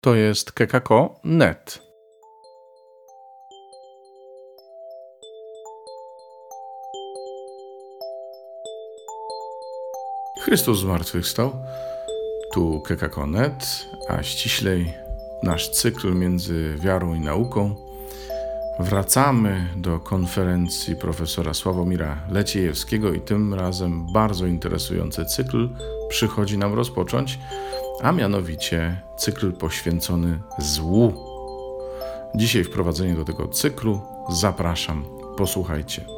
To jest kekako.net. Chrystus zmartwychwstał. Tu kekako.net, a ściślej nasz cykl między wiarą i nauką. Wracamy do konferencji profesora Sławomira Leciejewskiego i tym razem bardzo interesujący cykl przychodzi nam rozpocząć, a mianowicie cykl poświęcony złu. Dzisiaj wprowadzenie do tego cyklu zapraszam. Posłuchajcie.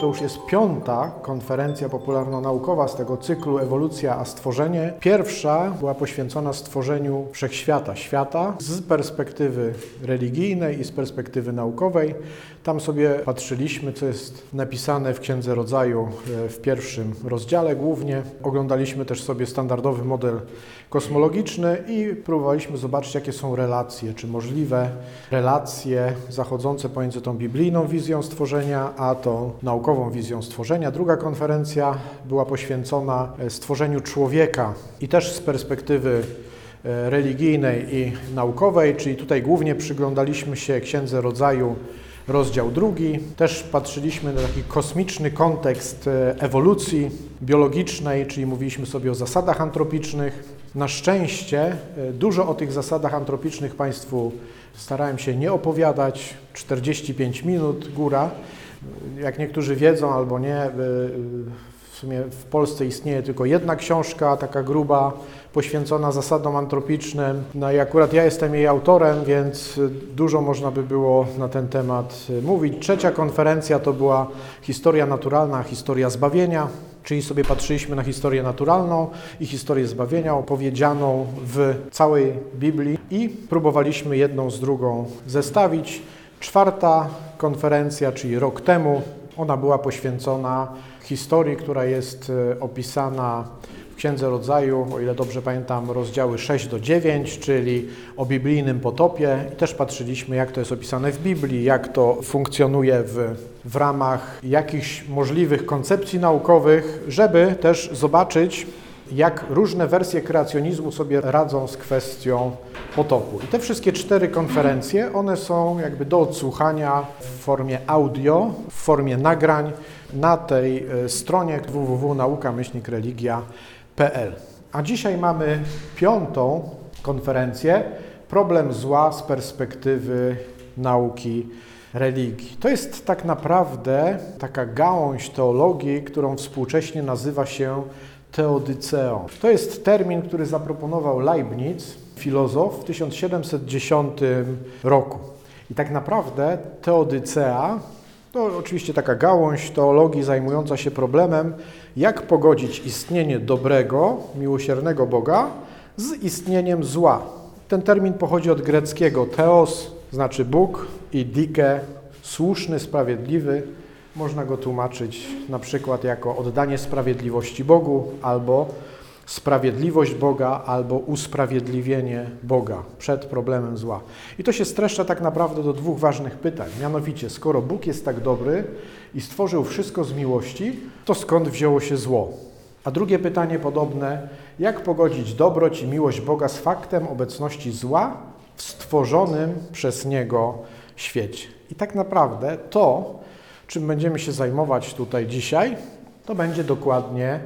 To już jest piąta konferencja popularno-naukowa z tego cyklu Ewolucja a stworzenie. Pierwsza była poświęcona stworzeniu wszechświata, świata z perspektywy religijnej i z perspektywy naukowej. Tam sobie patrzyliśmy, co jest napisane w Księdze Rodzaju e, w pierwszym rozdziale głównie. Oglądaliśmy też sobie standardowy model kosmologiczny i próbowaliśmy zobaczyć, jakie są relacje, czy możliwe relacje zachodzące pomiędzy tą biblijną wizją stworzenia, a tą naukową wizją stworzenia. Druga konferencja była poświęcona e, stworzeniu człowieka i też z perspektywy e, religijnej i naukowej, czyli tutaj głównie przyglądaliśmy się Księdze Rodzaju rozdział drugi. Też patrzyliśmy na taki kosmiczny kontekst e, ewolucji biologicznej, czyli mówiliśmy sobie o zasadach antropicznych. Na szczęście dużo o tych zasadach antropicznych Państwu starałem się nie opowiadać. 45 minut góra. Jak niektórzy wiedzą albo nie, e, w sumie w Polsce istnieje tylko jedna książka, taka gruba, poświęcona zasadom antropicznym. No i akurat ja jestem jej autorem, więc dużo można by było na ten temat mówić. Trzecia konferencja to była historia naturalna, historia zbawienia, czyli sobie patrzyliśmy na historię naturalną i historię zbawienia opowiedzianą w całej Biblii i próbowaliśmy jedną z drugą zestawić. Czwarta konferencja, czyli rok temu, ona była poświęcona historii, która jest e, opisana w Księdze Rodzaju, o ile dobrze pamiętam, rozdziały 6 do 9, czyli o biblijnym potopie. I też patrzyliśmy, jak to jest opisane w Biblii, jak to funkcjonuje w, w ramach jakichś możliwych koncepcji naukowych, żeby też zobaczyć, jak różne wersje kreacjonizmu sobie radzą z kwestią I te wszystkie cztery konferencje, one są jakby do odsłuchania w formie audio, w formie nagrań na tej e, stronie www.nauka-religia.pl. A dzisiaj mamy piątą konferencję Problem zła z perspektywy nauki religii. To jest tak naprawdę taka gałąź teologii, którą współcześnie nazywa się teodyceą. To jest termin, który zaproponował Leibniz, filozof, w 1710 roku. I tak naprawdę teodycea to oczywiście taka gałąź teologii zajmująca się problemem, jak pogodzić istnienie dobrego, miłosiernego Boga z istnieniem zła. Ten termin pochodzi od greckiego theos, znaczy Bóg, i dike, słuszny, sprawiedliwy. Można go tłumaczyć na przykład jako oddanie sprawiedliwości Bogu albo sprawiedliwość Boga albo usprawiedliwienie Boga przed problemem zła. I to się streszcza tak naprawdę do dwóch ważnych pytań. Mianowicie, skoro Bóg jest tak dobry i stworzył wszystko z miłości, to skąd wzięło się zło? A drugie pytanie podobne, jak pogodzić dobroć i miłość Boga z faktem obecności zła w stworzonym przez Niego świecie? I tak naprawdę to, czym będziemy się zajmować tutaj dzisiaj, to będzie dokładnie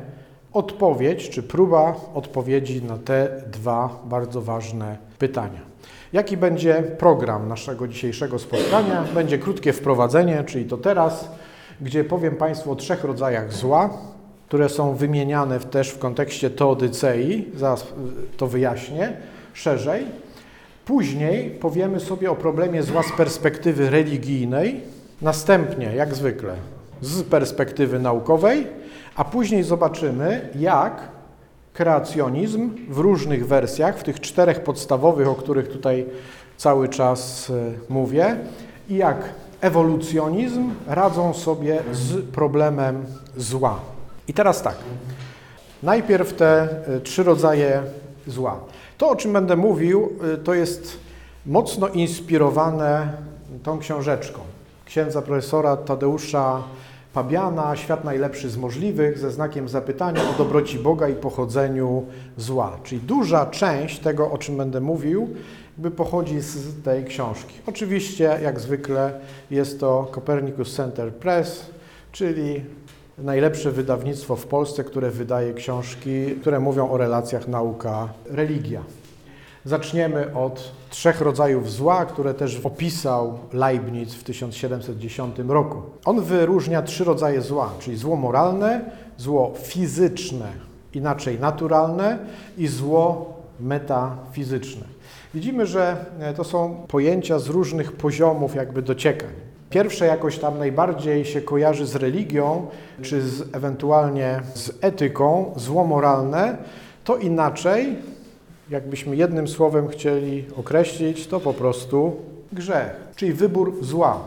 odpowiedź czy próba odpowiedzi na te dwa bardzo ważne pytania. Jaki będzie program naszego dzisiejszego spotkania? Będzie krótkie wprowadzenie, czyli to teraz, gdzie powiem Państwu o trzech rodzajach zła, które są wymieniane też w kontekście teodycei, zaraz to wyjaśnię szerzej. Później powiemy sobie o problemie zła z perspektywy religijnej, następnie, jak zwykle, z perspektywy naukowej, a później zobaczymy, jak kreacjonizm w różnych wersjach, w tych czterech podstawowych, o których tutaj cały czas e, mówię, i jak ewolucjonizm radzą sobie z problemem zła. I teraz tak. Najpierw te e, trzy rodzaje zła. To, o czym będę mówił, e, to jest mocno inspirowane tą książeczką księdza profesora Tadeusza Pabiana, świat najlepszy z możliwych, ze znakiem zapytania o dobroci Boga i pochodzeniu zła. Czyli duża część tego, o czym będę mówił, jakby pochodzi z tej książki. Oczywiście, jak zwykle, jest to Copernicus Center Press, czyli najlepsze wydawnictwo w Polsce, które wydaje książki, które mówią o relacjach nauka-religia. Zaczniemy od trzech rodzajów zła, które też opisał Leibniz w 1710 roku. On wyróżnia trzy rodzaje zła, czyli zło moralne, zło fizyczne, inaczej naturalne i zło metafizyczne. Widzimy, że to są pojęcia z różnych poziomów jakby dociekań. Pierwsze jakoś tam najbardziej się kojarzy z religią, czy z, ewentualnie z etyką, zło moralne, to inaczej, jakbyśmy jednym słowem chcieli określić, to po prostu grzech, czyli wybór zła.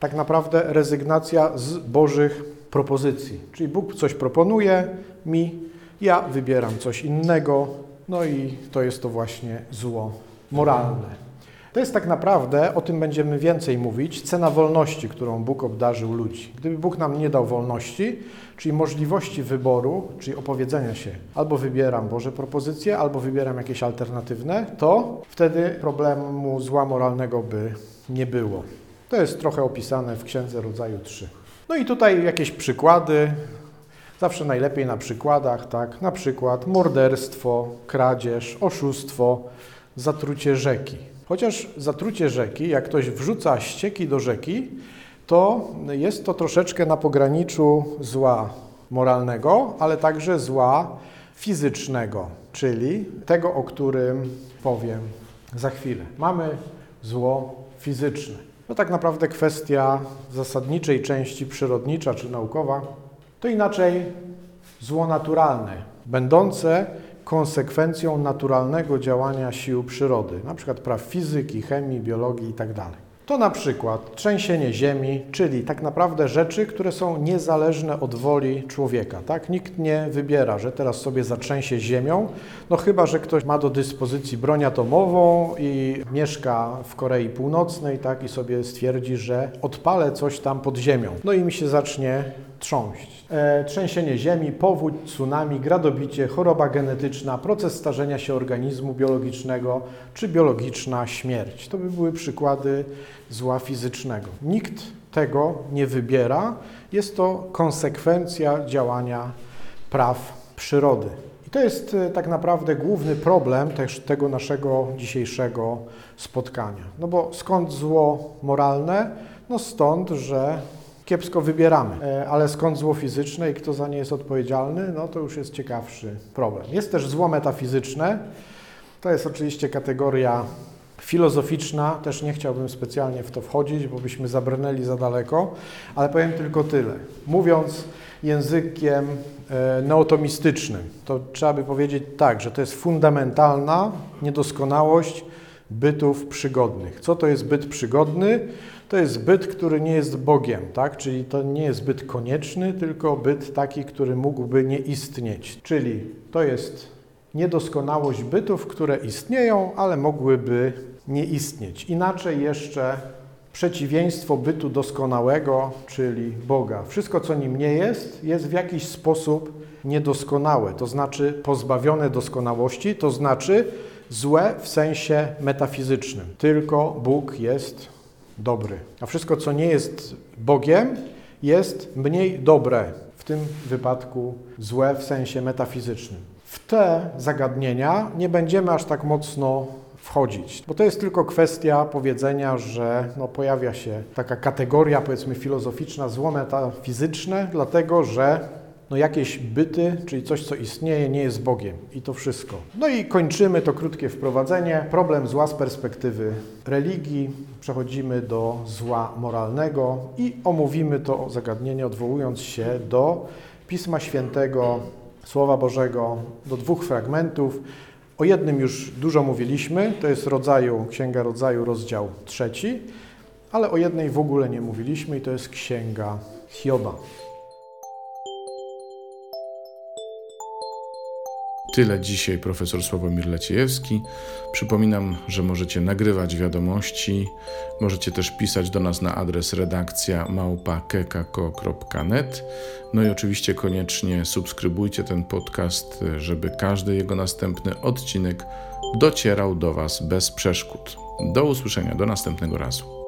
Tak naprawdę rezygnacja z Bożych propozycji. Czyli Bóg coś proponuje mi, ja wybieram coś innego, no i to jest to właśnie zło moralne. To jest tak naprawdę, o tym będziemy więcej mówić, cena wolności, którą Bóg obdarzył ludzi. Gdyby Bóg nam nie dał wolności, czyli możliwości wyboru, czyli opowiedzenia się, albo wybieram Boże propozycje, albo wybieram jakieś alternatywne, to wtedy problemu zła moralnego by nie było. To jest trochę opisane w Księdze Rodzaju 3. No i tutaj jakieś przykłady, zawsze najlepiej na przykładach, tak? Na przykład morderstwo, kradzież, oszustwo, zatrucie rzeki. Chociaż zatrucie rzeki, jak ktoś wrzuca ścieki do rzeki, to jest to troszeczkę na pograniczu zła moralnego, ale także zła fizycznego, czyli tego, o którym powiem za chwilę. Mamy zło fizyczne. To tak naprawdę kwestia zasadniczej części przyrodnicza czy naukowa. To inaczej zło naturalne, będące konsekwencją naturalnego działania sił przyrody, przykład praw fizyki, chemii, biologii itd. To na przykład trzęsienie ziemi, czyli tak naprawdę rzeczy, które są niezależne od woli człowieka. Tak? Nikt nie wybiera, że teraz sobie zatrzęsie ziemią, no chyba, że ktoś ma do dyspozycji broń atomową i mieszka w Korei Północnej tak? i sobie stwierdzi, że odpalę coś tam pod ziemią. No i mi się zacznie trząść. E, trzęsienie ziemi, powódź, tsunami, gradobicie, choroba genetyczna, proces starzenia się organizmu biologicznego czy biologiczna śmierć. To by były przykłady zła fizycznego. Nikt tego nie wybiera. Jest to konsekwencja działania praw przyrody. I to jest e, tak naprawdę główny problem też tego naszego dzisiejszego spotkania. No bo skąd zło moralne? No stąd, że kiepsko wybieramy. E, ale skąd zło fizyczne i kto za nie jest odpowiedzialny, no to już jest ciekawszy problem. Jest też zło metafizyczne. To jest oczywiście kategoria filozoficzna. Też nie chciałbym specjalnie w to wchodzić, bo byśmy zabrnęli za daleko, ale powiem tylko tyle. Mówiąc językiem e, neotomistycznym, to trzeba by powiedzieć tak, że to jest fundamentalna niedoskonałość bytów przygodnych. Co to jest byt przygodny? To jest byt, który nie jest Bogiem, tak? Czyli to nie jest byt konieczny, tylko byt taki, który mógłby nie istnieć. Czyli to jest niedoskonałość bytów, które istnieją, ale mogłyby nie istnieć. Inaczej jeszcze przeciwieństwo bytu doskonałego, czyli Boga. Wszystko, co nim nie jest, jest w jakiś sposób niedoskonałe, to znaczy pozbawione doskonałości, to znaczy złe w sensie metafizycznym. Tylko Bóg jest dobry. A wszystko, co nie jest Bogiem, jest mniej dobre, w tym wypadku złe w sensie metafizycznym. W te zagadnienia nie będziemy aż tak mocno wchodzić, bo to jest tylko kwestia powiedzenia, że no, pojawia się taka kategoria, powiedzmy, filozoficzna, zło metafizyczne, dlatego że no jakieś byty, czyli coś, co istnieje, nie jest Bogiem. I to wszystko. No i kończymy to krótkie wprowadzenie. Problem zła z perspektywy religii. Przechodzimy do zła moralnego i omówimy to zagadnienie, odwołując się do Pisma Świętego, Słowa Bożego, do dwóch fragmentów. O jednym już dużo mówiliśmy, to jest rodzaju, Księga Rodzaju, rozdział trzeci, ale o jednej w ogóle nie mówiliśmy i to jest Księga Hioba. Tyle dzisiaj profesor Sławomir Leciejewski. Przypominam, że możecie nagrywać wiadomości, możecie też pisać do nas na adres redakcja małpa.kekako.net. No i oczywiście koniecznie subskrybujcie ten podcast, żeby każdy jego następny odcinek docierał do Was bez przeszkód. Do usłyszenia, do następnego razu.